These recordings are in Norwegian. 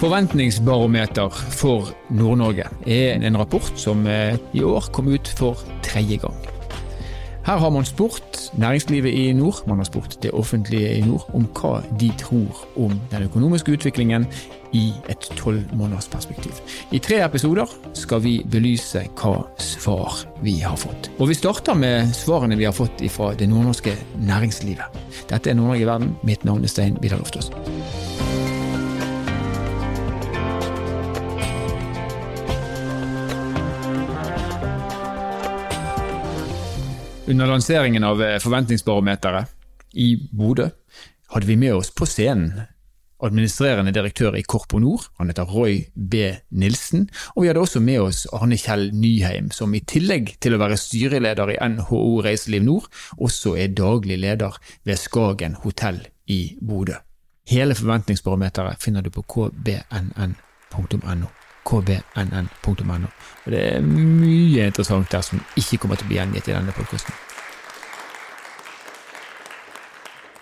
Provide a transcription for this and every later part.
Forventningsbarometer for Nord-Norge er en rapport som eh, i år kom ut for tredje gang. Her har man spurt næringslivet i nord, man har spurt det offentlige i nord, om hva de tror om den økonomiske utviklingen i et tolvmånedersperspektiv. I tre episoder skal vi belyse hva svar vi har fått. Og vi starter med svarene vi har fått fra det nordnorske næringslivet. Dette er Nord-Norge i verden. Mitt navn er Stein Vidar Loftaas. Under lanseringen av eh, Forventningsbarometeret i Bodø hadde vi med oss på scenen administrerende direktør i Korpo Nord, han heter Roy B. Nilsen, og vi hadde også med oss Arne Kjell Nyheim, som i tillegg til å være styreleder i NHO Reiseliv Nord, også er daglig leder ved Skagen hotell i Bodø. Hele forventningsbarometeret finner du på kbnn.no kbnn.no. Og Det er mye interessant der som ikke kommer til å bli gjengitt i denne podkasten.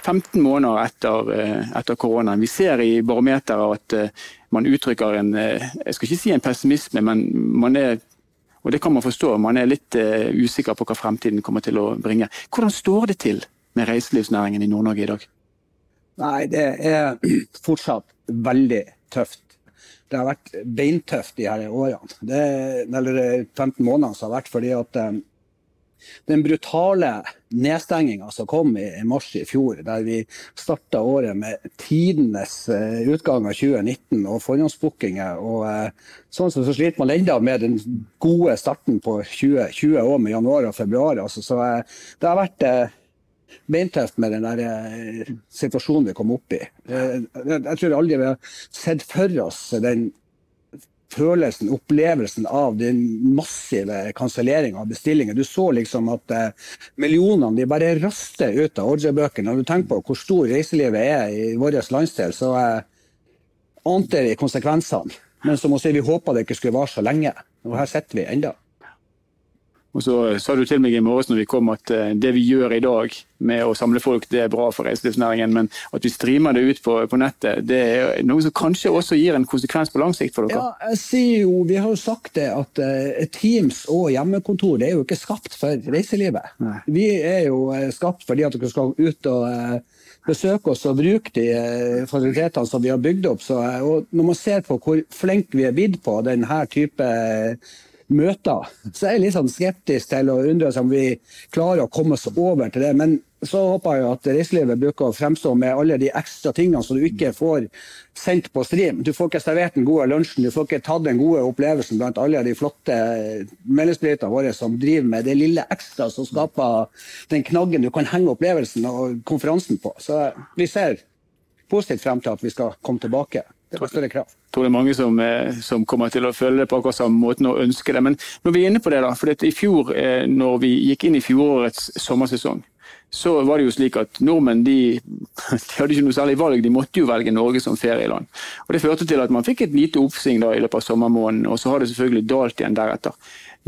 15 måneder etter, eh, etter koronaen. Vi ser i barometeret at eh, man uttrykker en eh, jeg skal ikke si en pessimisme, men man er og det kan man forstå, man er litt usikker på hva fremtiden kommer til å bringe. Hvordan står det til med reiselivsnæringen i Nord-Norge i dag? Nei, det er fortsatt veldig tøft det har vært beintøft de her årene. Det, eller 15 månedene som har vært fordi at um, den brutale nedstenginga som kom i, mars i fjor, der vi starta året med tidenes uh, utgang av 2019 og forhåndsbookinger, og sånn som så sliter man ennå med den gode starten på 2020 år med januar og februar. Altså, så det har vært beintøft med den der eh, situasjonen vi kom opp i. Eh, jeg tror aldri vi har sett for oss den følelsen, opplevelsen av den massive kanselleringa av bestillinger. Du så liksom at eh, millionene de bare raster ut av ordrebøkene. Når du tenker på hvor stor reiselivet er i vår landsdel, så ante vi konsekvensene. Men som hun si, vi håpa det ikke skulle vare så lenge. Og her sitter vi ennå. Og så sa du til meg i morges når vi kom at eh, det vi gjør i dag med å samle folk, det er bra for reiselivsnæringen, men at vi streamer det ut på, på, nettet, det er noe som kanskje også gir en konsekvens på lang sikt for dere? Ja, jeg sier jo, Vi har jo sagt det at uh, Teams og hjemmekontor det er jo ikke skapt for reiselivet. Nei. Vi er jo skapt fordi at dere skal ut og besøke oss og bruke de fasilitetene som vi har bygd opp. Så, og når man ser på hvor flinke vi er blitt på denne type møter. Så jeg er litt sånn skeptisk til å undre seg om vi klarer å komme oss over til det. Men så håper jeg at reiselivet bruker å fremstå med alle de ekstra tingene som du ikke får sendt på stream. Du får ikke servert den gode lunsjen, du får ikke tatt den gode opplevelsen blant alle de flotte medlemsbedriftene våre som driver med det lille ekstra som skaper den knaggen du kan henge opplevelsen og konferansen på. Så vi ser positivt frem til at vi skal komme tilbake. Det var større krav. Jeg tror det er mange som, eh, som, kommer til å føle det på akkurat samme måten og ønske det. Men når vi er inne på det, da, for i fjor, eh, når vi gikk inn i fjorårets sommersesong, så var det jo slik at nordmenn de, de hadde ikke noe særlig valg, de måtte jo velge Norge som ferieland. Og Det førte til at man fikk et lite oppsving da i løpet av sommermåneden, og så har det selvfølgelig dalt igjen deretter.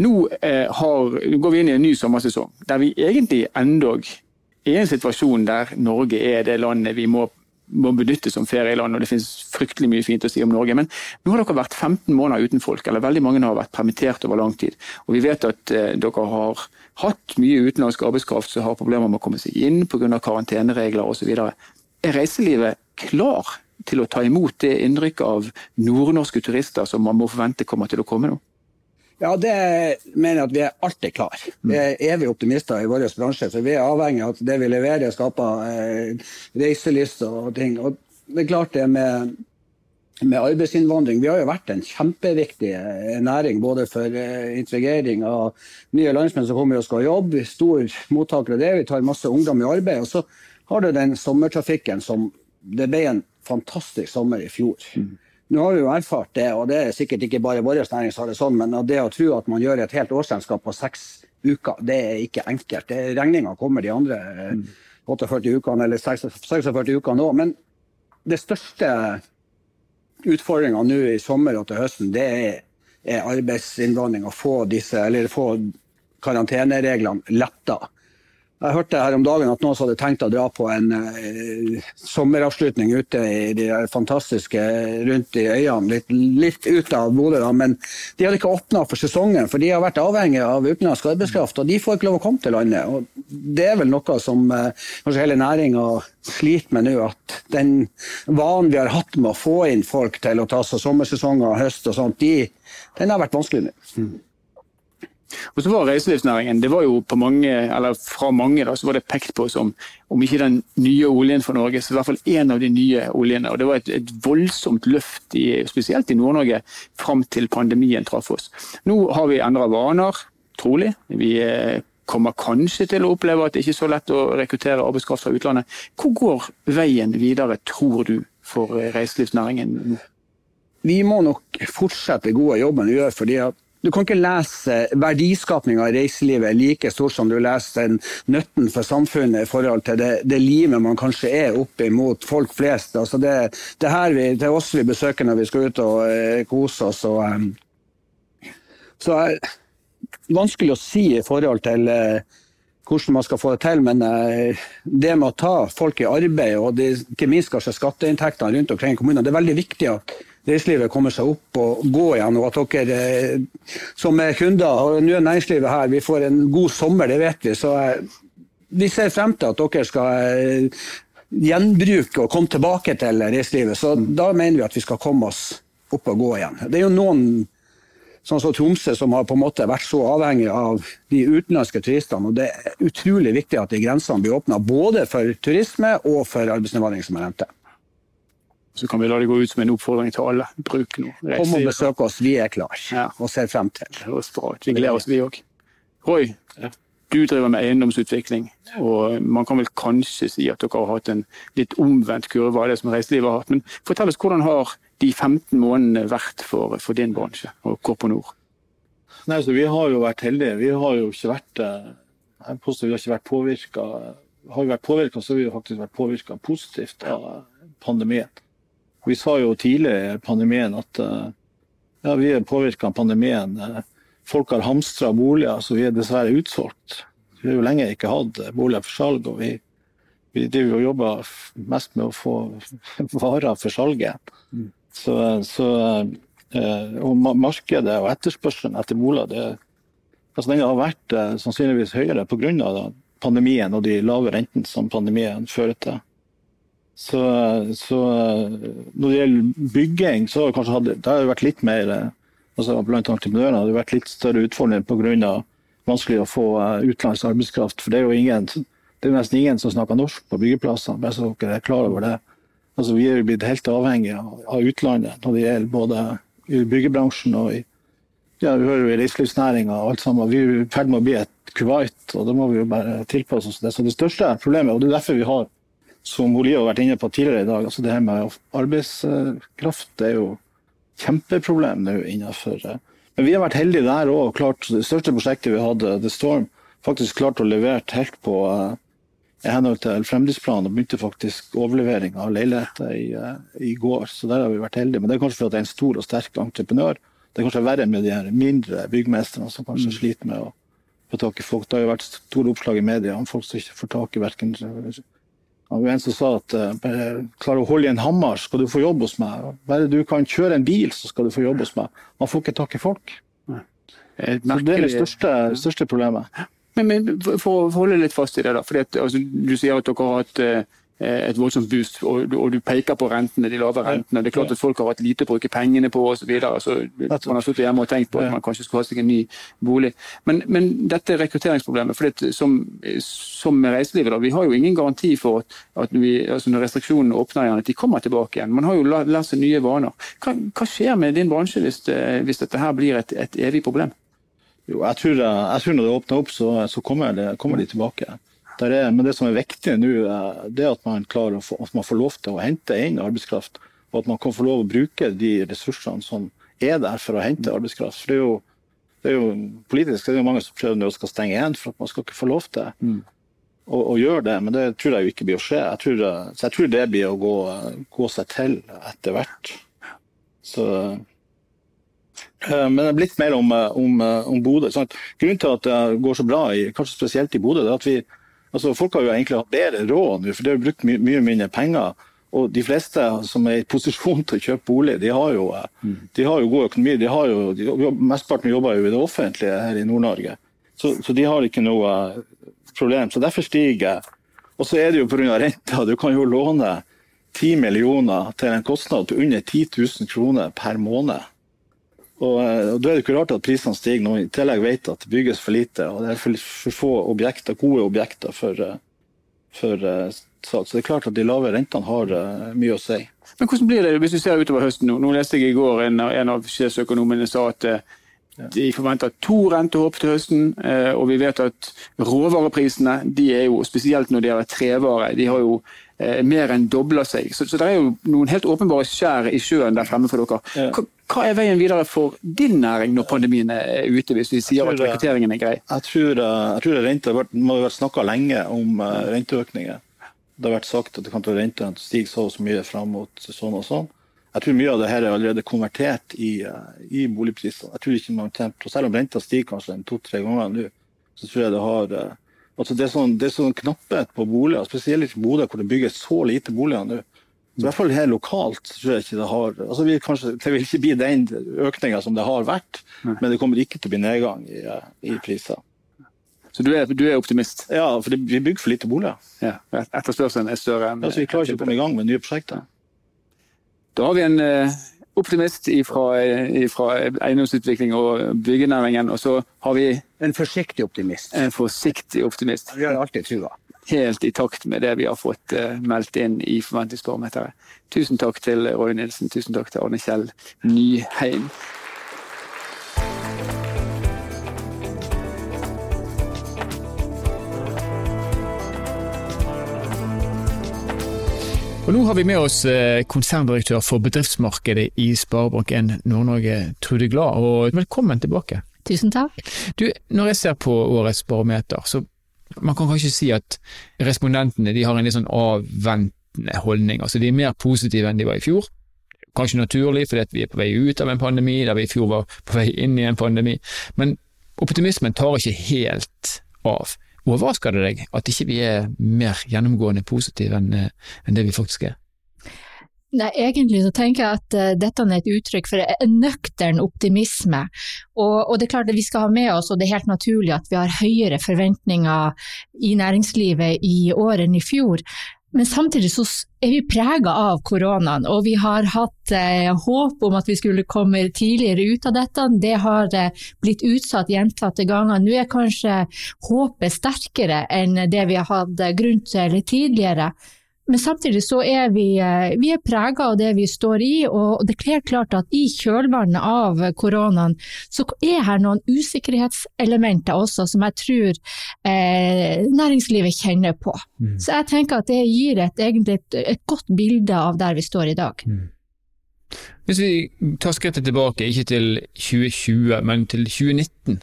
Nå eh, har, går vi inn i en ny sommersesong, der vi egentlig endog er i en situasjon der Norge er det landet vi må må benyttes som ferieland, og det finnes fryktelig mye fint å si om Norge. Men nå har dere vært 15 måneder uten folk, eller veldig mange har vært permittert over lang tid. Og vi vet at eh, dere har hatt mye utenlandsk arbeidskraft som har problemer med å komme seg inn pga. karanteneregler osv. Er reiselivet klar til å ta imot det innrykket av nordnorske turister som man må forvente kommer til å komme nå? Ja, det mener jeg at vi er alltid klar. Vi er evig optimister i vår bransje. For vi er avhengig av at det vi leverer, skaper eh, reiselyst og ting. Og det er klart det med, med arbeidsinnvandring. Vi har jo vært en kjempeviktig eh, næring både for eh, integrering av nye landsmenn som kommer og skal jobbe. Stor mottaker av det. Vi tar masse ungdom i arbeid. Og så har du den sommertrafikken som Det ble en fantastisk sommer i fjor. Mm. Nå har vi jo erfart det, og det er sikkert ikke bare vår næring som har det sånn, men det å tro at man gjør et helt årsregnskap på seks uker, det er ikke enkelt. Regninga kommer de andre mm. 48 ukene eller 46 ukene nå. Men det største utfordringa nå i sommer og til høsten, det er, arbeidsinnvandring. Å få disse, eller få karantenereglene letta. Jeg hørte her om dagen at noen hadde tenkt å dra på en uh, sommeravslutning ute i de fantastiske rundt i øyene, litt, litt ut av Bodø. Men de hadde ikke åpna for sesongen, for de har vært avhengig av utenlandsk arbeidskraft. Og de får ikke lov å komme til landet. Og det er vel noe som uh, kanskje hele næringa sliter med nå. At den vanen vi har hatt med å få inn folk til å ta seg sommersesonger høst og sånt, de, den har vært vanskelig nå. Og så var reiselivsnæringen det var jo på mange, eller fra mange da, så var det pekt på som om ikke den nye oljen for Norge, så i hvert fall en av de nye oljene. og Det var et, et voldsomt løft, i, spesielt i Nord-Norge, fram til pandemien traff oss. Nå har vi endra vaner, trolig. Vi eh, kommer kanskje til å oppleve at det ikke er så lett å rekruttere arbeidskraft fra utlandet. Hvor går veien videre, tror du, for eh, reiselivsnæringen? Vi må nok fortsette gode jobben vi gjør. fordi at du kan ikke lese verdiskapinga i reiselivet like stort som du leser den nøtten for samfunnet i forhold til det, det livet man kanskje er opp imot folk flest. Altså det, det, her vi, det er oss vi besøker når vi skal ut og eh, kose oss. Og, eh, så er vanskelig å si i forhold til eh, hvordan man skal få det til, men eh, det med å ta folk i arbeid, og det, ikke minst kanskje skatteinntektene rundt omkring i kommunene, det er veldig viktig at reiselivet kommer seg opp og går igjen, og at dere eh, som er kunder og nå er næringslivet her, vi får en god sommer, det vet vi. Så eh, vi ser frem til at dere skal eh, gjenbruke og komme tilbake til reiselivet. Så da mener vi at vi skal komme oss opp og gå igjen. Det er jo noen sånn som Tromsø som har på en måte vært så avhengig av de utenlandske turistene. og Det er utrolig viktig at de grensene blir åpna både for turisme og for arbeidsinnvandring, som jeg nevnte. Så kan vi la det gå ut som en oppfordring til alle. Bruk nå. Kom og besøk oss, vi er klare ja. og ser frem til. Det høres bra ut. Vi gleder oss, vi òg. Roy, du driver med eiendomsutvikling, og man kan vel kanskje si at dere har hatt en litt omvendt kurve av det som reiselivet har hatt. Men fortell oss hvordan har de 15 månedene vært for, for din bransje og Korponor? Nei, så Vi har jo vært heldige. Vi har jo ikke vært eh, jeg påstår vi har ikke vært påvirka. Har vi vært påvirka, så har vi faktisk vært påvirka positivt av pandemien. Vi sa jo tidlig i pandemien at eh, ja, vi er påvirka av pandemien. Folk har hamstra boliger, så vi er dessverre utsolgt. Vi har jo lenge ikke hatt boliger for salg, og vi, vi driver og jobber mest med å få varer for salget. Mm. Så, så, eh, og markedet og etterspørselen etter boliger det, altså den har vært eh, sannsynligvis høyere pga. pandemien og de lave rentene som pandemien fører til. Så, så, når det gjelder bygging, så har kanskje hadde, det har vært litt mer altså Blant entreprenørene har det vært litt større utfordringer pga. vanskelig å få eh, utenlandsk arbeidskraft. For det er jo ingen, det er nesten ingen som snakker norsk på byggeplassene. bare så dere er klar over det. Altså, vi er jo blitt helt avhengige av utlandet når det gjelder både i byggebransjen og i ja, vi hører jo i reiselivsnæringa og alt sammen. Vi er i ferd med å bli et Kuwait, og da må vi jo bare tilpasse oss det. Så det største problemet, og det er derfor vi har som Olio har vært inne på tidligere i dag, altså det her med arbeidskraft det er jo kjempeproblem nå innenfor eh, Men vi har vært heldige der òg. Det største prosjektet vi hadde, The Storm, faktisk klart å levere helt på eh, i henhold til fremdriftsplanen og begynte faktisk overlevering av leiligheter i, eh, i, går. Så der har vi vært heldige. Men det er kanskje fordi det er en stor og sterk entreprenør. Det er kanskje verre med de her mindre byggmestrene som kanskje mm. sliter med å få tak i folk. Det har jo vært store oppslag i media om folk som ikke får tak i verken det var en som sa at uh, bare klarer å holde i en hammer, så skal du få jobb hos meg. Bare du kan kjøre en bil, så skal du få jobb hos meg. Man får ikke tak i folk. Så det er det største, største problemet. Men, men, for å holde litt fast i det, da. Fordi at, altså, du sier at dere har hatt uh, Eh, et voldsomt boost, og, og, du peker på rentene, de lave rentene. Det er klart at folk har hatt lite å bruke pengene på osv. Så så man har sittet hjemme og tenkt på at man kanskje skulle ha seg en ny bolig. Men, men dette rekrutteringsproblemet, for som, som, med reiselivet, da, vi har jo ingen garanti for at, at vi, altså når restriksjonene åpner igjen, at de kommer tilbake igjen. Man har jo lært seg nye vaner. Hva, hva skjer med din bransje hvis, hvis dette her blir et, et evig problem? Jo, jeg tror, jeg tror når det åpner opp, så, så kommer, det, kommer de tilbake. Er, men det som er viktig nå, eh, det er at man få, at man får lov til å hente inn arbeidskraft. Og at man kan få lov å bruke de ressursene som er der for å hente arbeidskraft. For det er jo, det er jo Politisk er jo mange som prøver å skal stenge igjen for at man skal ikke få lov til mm. å, å, gjøre det. Men det tror jeg jo ikke blir å skje. Jeg tror, så jeg tror det blir å gå, gå seg til etter hvert. Så det men litt mer om, om, om Bodø. Grunnen til at det går så bra, kanskje spesielt i Bodø, er at vi, Altså, folk har jo egentlig hatt bedre råd nå, for de har brukt my mye mindre penger. Og de fleste som er i posisjon til å kjøpe bolig, de har jo, mm. de har jo god økonomi. De har jo, de, Mesteparten jobber jo i det offentlige her i Nord-Norge, så, så, de har ikke noe problem. Så derfor stiger Og så er det jo pga. renta. Du kan jo låne 10 millioner til en kostnad på under 10 000 kroner per måned. Og, og Da er det ikke rart at prisene stiger når vi i tillegg vet at det bygges for lite. og Det er for, for få objekter, gode objekter for, for salg. Så det er klart at de lave rentene har uh, mye å si. Men hvordan blir det hvis vi ser utover høsten nå? Nå leste jeg i går en, en av sjefsøkonomene sa at uh, de forventer to rentehopp til høsten, uh, og vi vet at råvareprisene, de er jo spesielt når det gjelder trevare, de har jo mer enn dobla seg. Så, så, det er jo noen helt åpenbare skjær i sjøen der fremme for dere. Hva, hva er veien videre for din næring når pandemien er ute, hvis vi sier at rekrutteringen er grei? Jeg tror, jeg tror vært, må ha vært snakka lenge om renteøkninger. Det har vært sagt at det kan ta rentene stige så og så mye fram mot sånn og sånn. Jeg tror mye av det her er allerede konvertert i, eh, i boligprisene. Jeg tror ikke man tjener, Selv om renta stiger kanskje to-tre ganger nå, så tror jeg det har eh, altså det, er sånn, det er sånn knapphet på boliger, spesielt i Bodø hvor det bygges så lite boliger nå. Så I hvert fall her lokalt så tror jeg ikke det har altså vi kanskje, Det vil ikke bli den økninga som det har vært, men det kommer ikke til å bli nedgang i, eh, i priser. Så du er, du er, optimist? Ja, for vi bygger for lite boliger. Ja, Etterspørselen er større enn ja, så Vi klarer ikke å komme i gang med nye prosjekter. Da har vi en uh, optimist fra eiendomsutvikling og byggenæringen, og så har vi En forsiktig optimist. En forsiktig optimist. Vi har alltid trua. Helt i takt med det vi har fått uh, meldt inn i Forventningsbarometeret. Tusen takk til Roy Nilsen, tusen takk til Arne Kjell Nyheim. Og Nå har vi med oss eh, konserndirektør for bedriftsmarkedet i Sparebank1 Nord-Norge, Trude Glad, og velkommen tilbake. Tusen takk. Du, når jeg ser på årets barometer, så man kan kanskje si at respondentene de har en litt sånn avventende holdning. Altså De er mer positive enn de var i fjor. Kanskje naturlig, fordi vi er på vei ut av en pandemi, der vi i fjor var på vei inn i en pandemi. Men optimismen tar ikke helt av. Overrasker det deg at ikke vi er mer gjennomgående positive enn en det vi faktisk er? Nei, Egentlig så tenker jeg at uh, dette er et uttrykk for en nøktern optimisme. Og, og, det er klart at vi skal ha med oss, og det er helt naturlig at vi har høyere forventninger i næringslivet i år enn i fjor. Men samtidig så er vi prega av koronaen, og vi har hatt eh, håp om at vi skulle komme tidligere ut av dette. Det har eh, blitt utsatt gjentatte ganger. Nå er kanskje håpet sterkere enn det vi har hatt grunn til tidligere. Men samtidig så er vi, eh, vi er prega av det vi står i, og det er klart at i kjølvannet av koronaen så er her noen usikkerhetselementer også som jeg tror eh, næringslivet kjenner på. Mm. Så jeg tenker at det gir et, egentlig et, et, godt bilde av der vi står i dag. Mm. Hvis vi tar skrittet tilbake, ikke til 2020, men til 2019.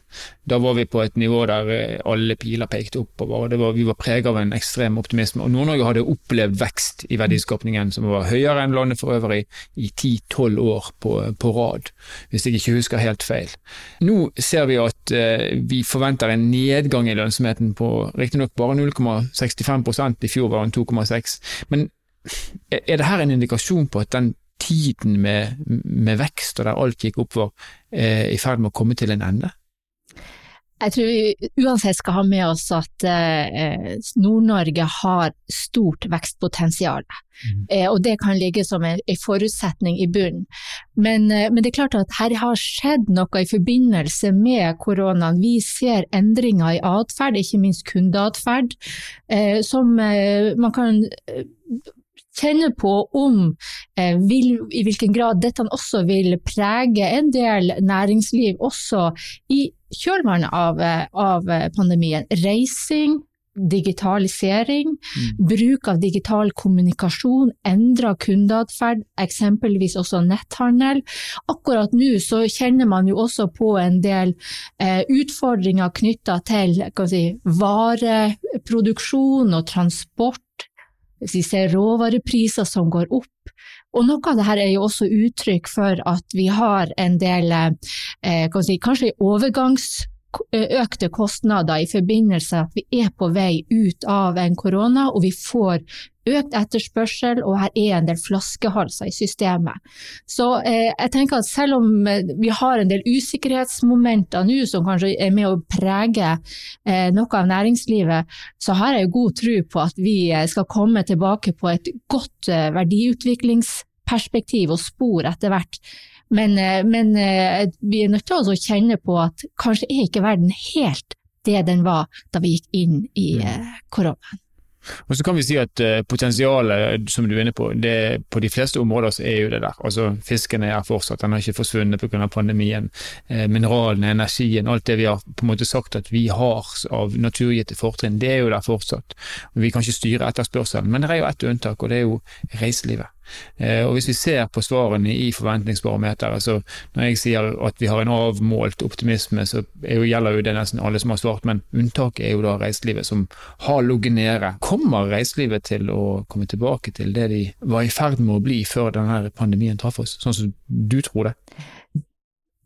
Da var vi på et nivå der eh, alle piler pekte oppover. var, Vi var preget av en ekstrem optimisme. og Nord-Norge hadde opplevd vekst i verdiskapningen som var høyere enn landet for øvrig i 10-12 år på, på, rad, hvis jeg ikke husker helt feil. Nå ser vi at eh, vi forventer en nedgang i lønnsomheten på riktignok bare 0,65% i fjor var den 2,6. Men er det her en indikasjon på at den tiden med, med, vekst og der alt gikk opp, var eh, i ferd med å komme til en ende? Jeg tror vi uansett skal ha med oss at eh, Nord-Norge har stort vekstpotensial. Mm. Eh, og det kan ligge som en, forutsetning i bunnen. Men, men, det er klart at her har skjedd noe i forbindelse med koronaen. Vi ser endringer i atferd, ikke minst kundeatferd, eh, som man kan kjenne på om eh, vil, i hvilken grad dette også vil prege en del næringsliv også i kjølvannet av, eh, av pandemien. Reising, digitalisering, mm. bruk av digital kommunikasjon, endra kundeatferd, eksempelvis også netthandel. Akkurat nå så kjenner man jo også på en del eh, utfordringer knytta til si, vareproduksjon og transport vi ser råvarepriser som går opp. Og noe av dette er jo også uttrykk for at vi har en del eh, si, kanskje overgangs økte kostnader i forbindelse med at vi er på vei ut av en korona, og vi får økt etterspørsel, og her er en del flaskehalser i systemet. Så eh, jeg tenker at selv om vi har en del usikkerhetsmomenter nå som kanskje er med å prege eh, noe av næringslivet, så har jeg god tro på at vi skal komme tilbake på et godt eh, verdiutviklingsperspektiv og spor etter hvert. Men, eh, men, vi er nødt til å kjenne på at kanskje er ikke verden helt det den var da vi gikk inn i koronaen. Og så kan vi si at potensialet som du er inne på, det, på de fleste områder så er jo det der. Altså Fisken er fortsatt, den har ikke forsvunnet pga. pandemien. Mineralene, energien, alt det vi har på en måte sagt at vi har av naturgitte fortrinn, det er jo der fortsatt. Vi kan ikke styre etterspørselen, men det er jo ett unntak, og det er jo reiselivet. Eh, og Hvis vi ser på svarene i forventningsbarometeret, så når jeg sier at vi har en avmålt optimisme, så jo, gjelder jo det nesten alle som har svart, men unntaket er jo da reiselivet, som har ligget nede. Kommer reiselivet til å komme tilbake til det de var i ferd med å bli før denne pandemien traff oss, sånn som du tror det?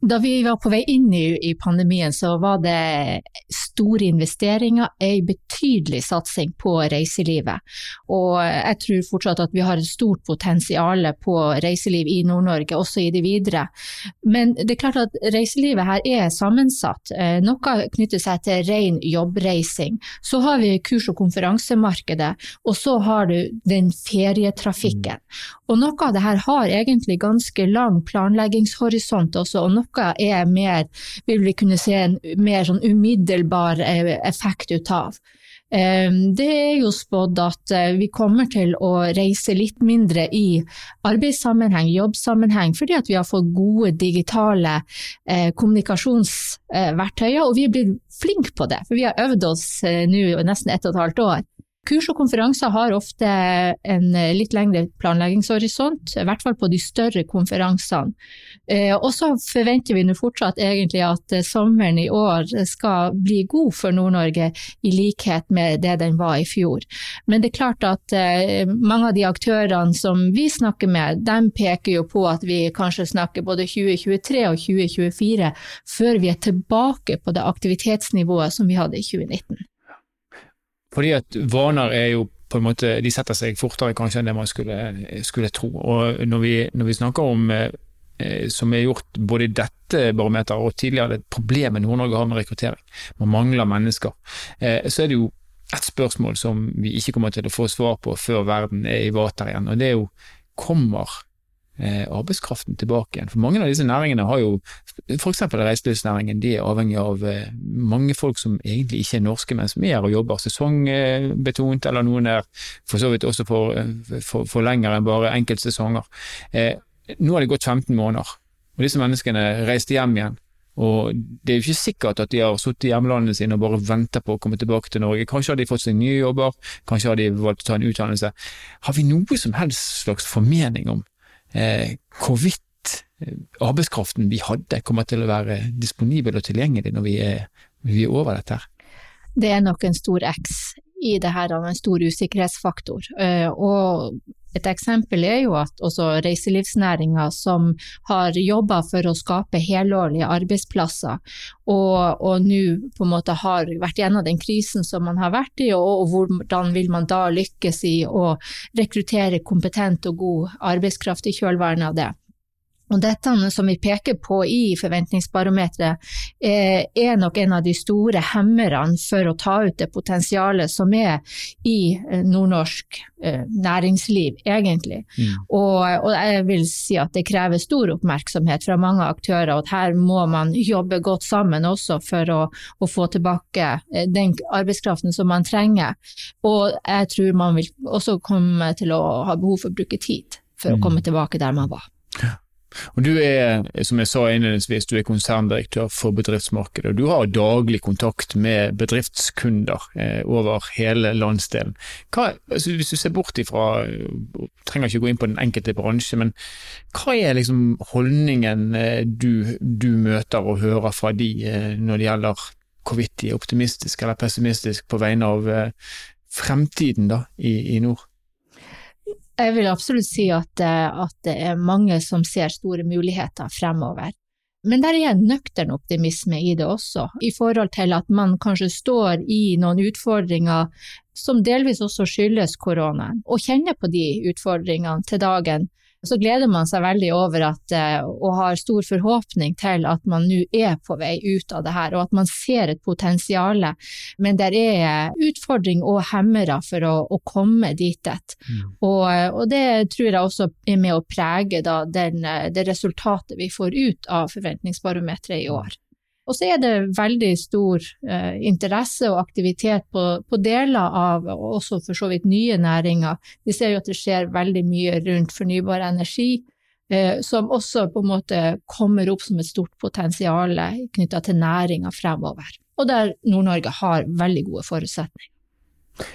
Da vi var på vei inn i, i, pandemien, så var det store investeringer, en betydelig satsing på reiselivet. Og jeg tror fortsatt at vi har et stort potensial på reiseliv i Nord-Norge, også i det videre. Men det er klart at reiselivet her er sammensatt. Eh, noe knytter seg til ren jobbreising. Så har vi kurs- og konferansemarkedet, og så har du den ferietrafikken. Og noe av det her har egentlig ganske lang planleggingshorisont også. og noe noe er mer, vil vi kunne se en mer sånn umiddelbar eh, effekt ut av. Ehm, det er jo spådd at eh, vi kommer til å reise litt mindre i arbeidssammenheng, jobbsammenheng, fordi at vi har fått gode digitale eh, kommunikasjonsverktøyer, og vi er blitt flinke på det. For vi har øvd oss nå nesten ett og et halvt år. Kurs og konferanser har ofte en litt lengre planleggingshorisont, i hvert fall på de større konferansene. Eh, og så forventer vi nå fortsatt egentlig at eh, sommeren i år skal bli god for Nord-Norge, i likhet med det den var i fjor. Men det er klart at eh, mange av de aktørene som vi snakker med, de peker jo på at vi kanskje snakker både 2023 og 2024 før vi er tilbake på det aktivitetsnivået som vi hadde i 2019. Fordi at vaner er jo på en måte, de setter seg fortere kanskje enn det man skulle, skulle tro. Og når vi, når vi snakker om eh, som er gjort både i dette barometeret og tidligere, det problemet Nord-Norge har med rekruttering. Man mangler mennesker. Eh, så er det jo et spørsmål som vi ikke kommer til å få svar på før verden er i vater igjen, og det er jo kommer Eh, arbeidskraften tilbake igjen. For mange av disse næringene har jo, f.eks. reiselivsnæringen, de er avhengig av eh, mange folk som egentlig ikke er norske, men som er her og jobber sesongbetont, eller noen er for så vidt også for, eh, for, for lenger enn bare enkeltsesonger. Eh, nå har det gått 15 måneder, og disse menneskene reiste hjem igjen. Og det er jo ikke sikkert at de har sittet i hjemlandene sine og bare venter på å komme tilbake til Norge. Kanskje har de fått seg nye jobber, kanskje har de valgt å ta en utdannelse. Har vi noe som helst slags formening om eh, hvorvidt eh, arbeidskraften vi hadde kommer til å være disponibel og tilgjengelig når vi er, vi er over dette. her. Det er nok en stor X i det her, en stor usikkerhetsfaktor. Eh, og et eksempel er jo at også reiselivsnæringa som har jobba for å skape helårlige arbeidsplasser, og, og nå på en måte har vært gjennom den krisen som man har vært i, og, og hvordan vil man da lykkes i å rekruttere kompetent og god arbeidskraft i kjølvannet av det. Og dette som vi peker på i forventningsbarometeret, eh, er nok en av de store hemmerne for å ta ut det potensialet som er i eh, nordnorsk eh, næringsliv, egentlig. Mm. Og, og, jeg vil si at det krever stor oppmerksomhet fra mange aktører, og at her må man jobbe godt sammen også for å, å få tilbake den arbeidskraften som man trenger. Og jeg tror man vil også komme til å ha behov for å bruke tid for mm. å komme tilbake der man var. Og Du er, som jeg sa innledningsvis, du er konserndirektør for bedriftsmarkedet. og Du har daglig kontakt med bedriftskunder eh, over hele landsdelen. Hva, altså, hvis du ser bort ifra, trenger ikke gå inn på den enkelte bransje, men hva er liksom holdningen eh, du, du, møter og hører fra de eh, når det gjelder hvorvidt de er optimistiske eller pessimistiske på vegne av eh, fremtiden da, i, i nord? Jeg vil absolutt si at, eh, at, det er mange som ser store muligheter fremover. Men der er nøktern optimisme i det også, i forhold til at man kanskje står i noen utfordringer som delvis også skyldes koronaen, og kjenner på de utfordringene til dagen så gleder man seg veldig over at, eh, og har stor forhåpning til at man nå er på vei ut av det her, og at man ser et potensial. Men det er utfordring og hemmere for å, å komme dit. Mm. Og, og, det tror jeg også er med å prege da, den, det resultatet vi får ut av forventningsbarometeret i år. Og så er det veldig stor eh, interesse og aktivitet på, på, deler av også for så vidt nye næringer. Vi ser jo at det skjer veldig mye rundt fornybar energi, eh, som også på en måte kommer opp som et stort potensial knytta til næringa fremover. Og der Nord-Norge har veldig gode forutsetninger.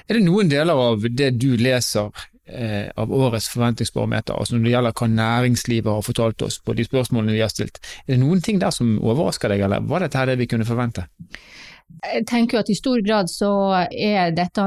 Er det noen deler av det du leser eh, av årets forventningsbarometer, altså når det gjelder hva næringslivet har fortalt oss på de spørsmålene vi har stilt, er det noen ting der som overrasker deg, eller var dette det vi kunne forvente? Jeg tenker jo at i stor grad så er dette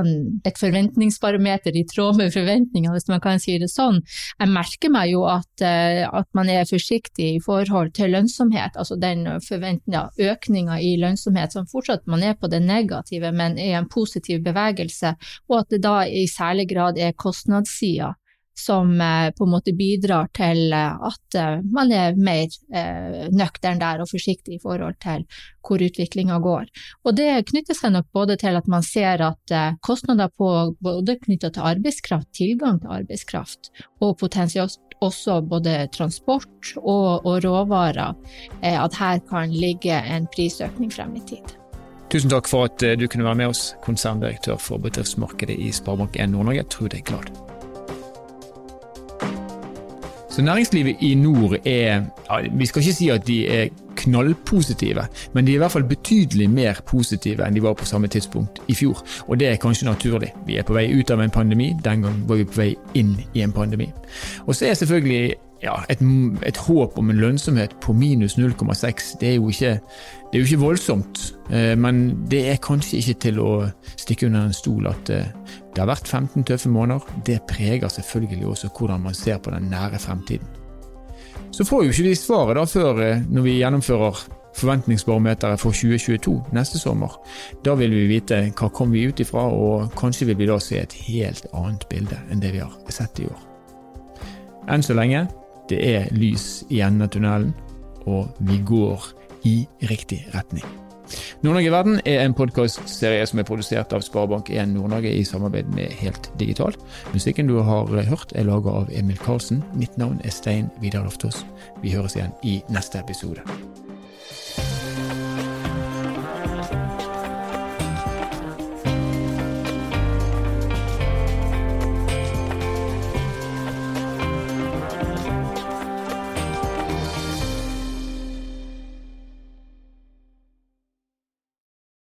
et forventningsbarometer i tråd med forventningene, hvis man kan si det sånn. Jeg merker meg jo at, eh, at man er forsiktig i forhold til lønnsomhet, altså den forventninga økninga i lønnsomhet som fortsatt man er på det negative, men er en positiv bevegelse, og at det da i særlig grad er kostnadssida som eh, på en måte bidrar til eh, at eh, man er mer nøktern der og forsiktig i forhold til hvor utviklinga går. Og det knytter seg nok både til at man ser at kostnader på både knytta til arbeidskraft, tilgang til arbeidskraft, og potensielt også både transport og, og råvarer, at her kan ligge en prisøkning frem i tid. Tusen takk for at du kunne være med oss, konserndirektør for bedriftsmarkedet i Sparebank1 Nord-Norge, Trude Glad. Så næringslivet i nord er Vi skal ikke si at de er knallpositive, men de er i hvert fall betydelig mer positive enn de var på samme tidspunkt i fjor. Og det er kanskje naturlig. Vi er på vei ut av en pandemi, den gang var vi på vei inn i en pandemi. Og så er selvfølgelig ja, et, et, håp om en lønnsomhet på minus 0,6, det, er jo ikke, det er jo ikke voldsomt. Eh, men det er kanskje ikke til å stikke under en stol at eh, det har vært 15 tøffe måneder. Det preger selvfølgelig også hvordan man ser på den nære fremtiden. Så får jo ikke vi svaret da før eh, når vi gjennomfører forventningsbarometeret for 2022 neste sommer. Da vil vi vite hva kom vi ut ifra, og kanskje vil vi da se et helt annet bilde enn det vi har sett i år. Enn så lenge det er lys i enden av tunnelen, og vi går i riktig retning. Nord-Norge verden er en podkastserie som er produsert av Sparebank1 Nord-Norge i samarbeid med Helt Digital. Musikken du har hørt er laga av Emil Karlsen. Mitt navn er Stein Vidar Loftaas. Vi høres igjen i neste episode.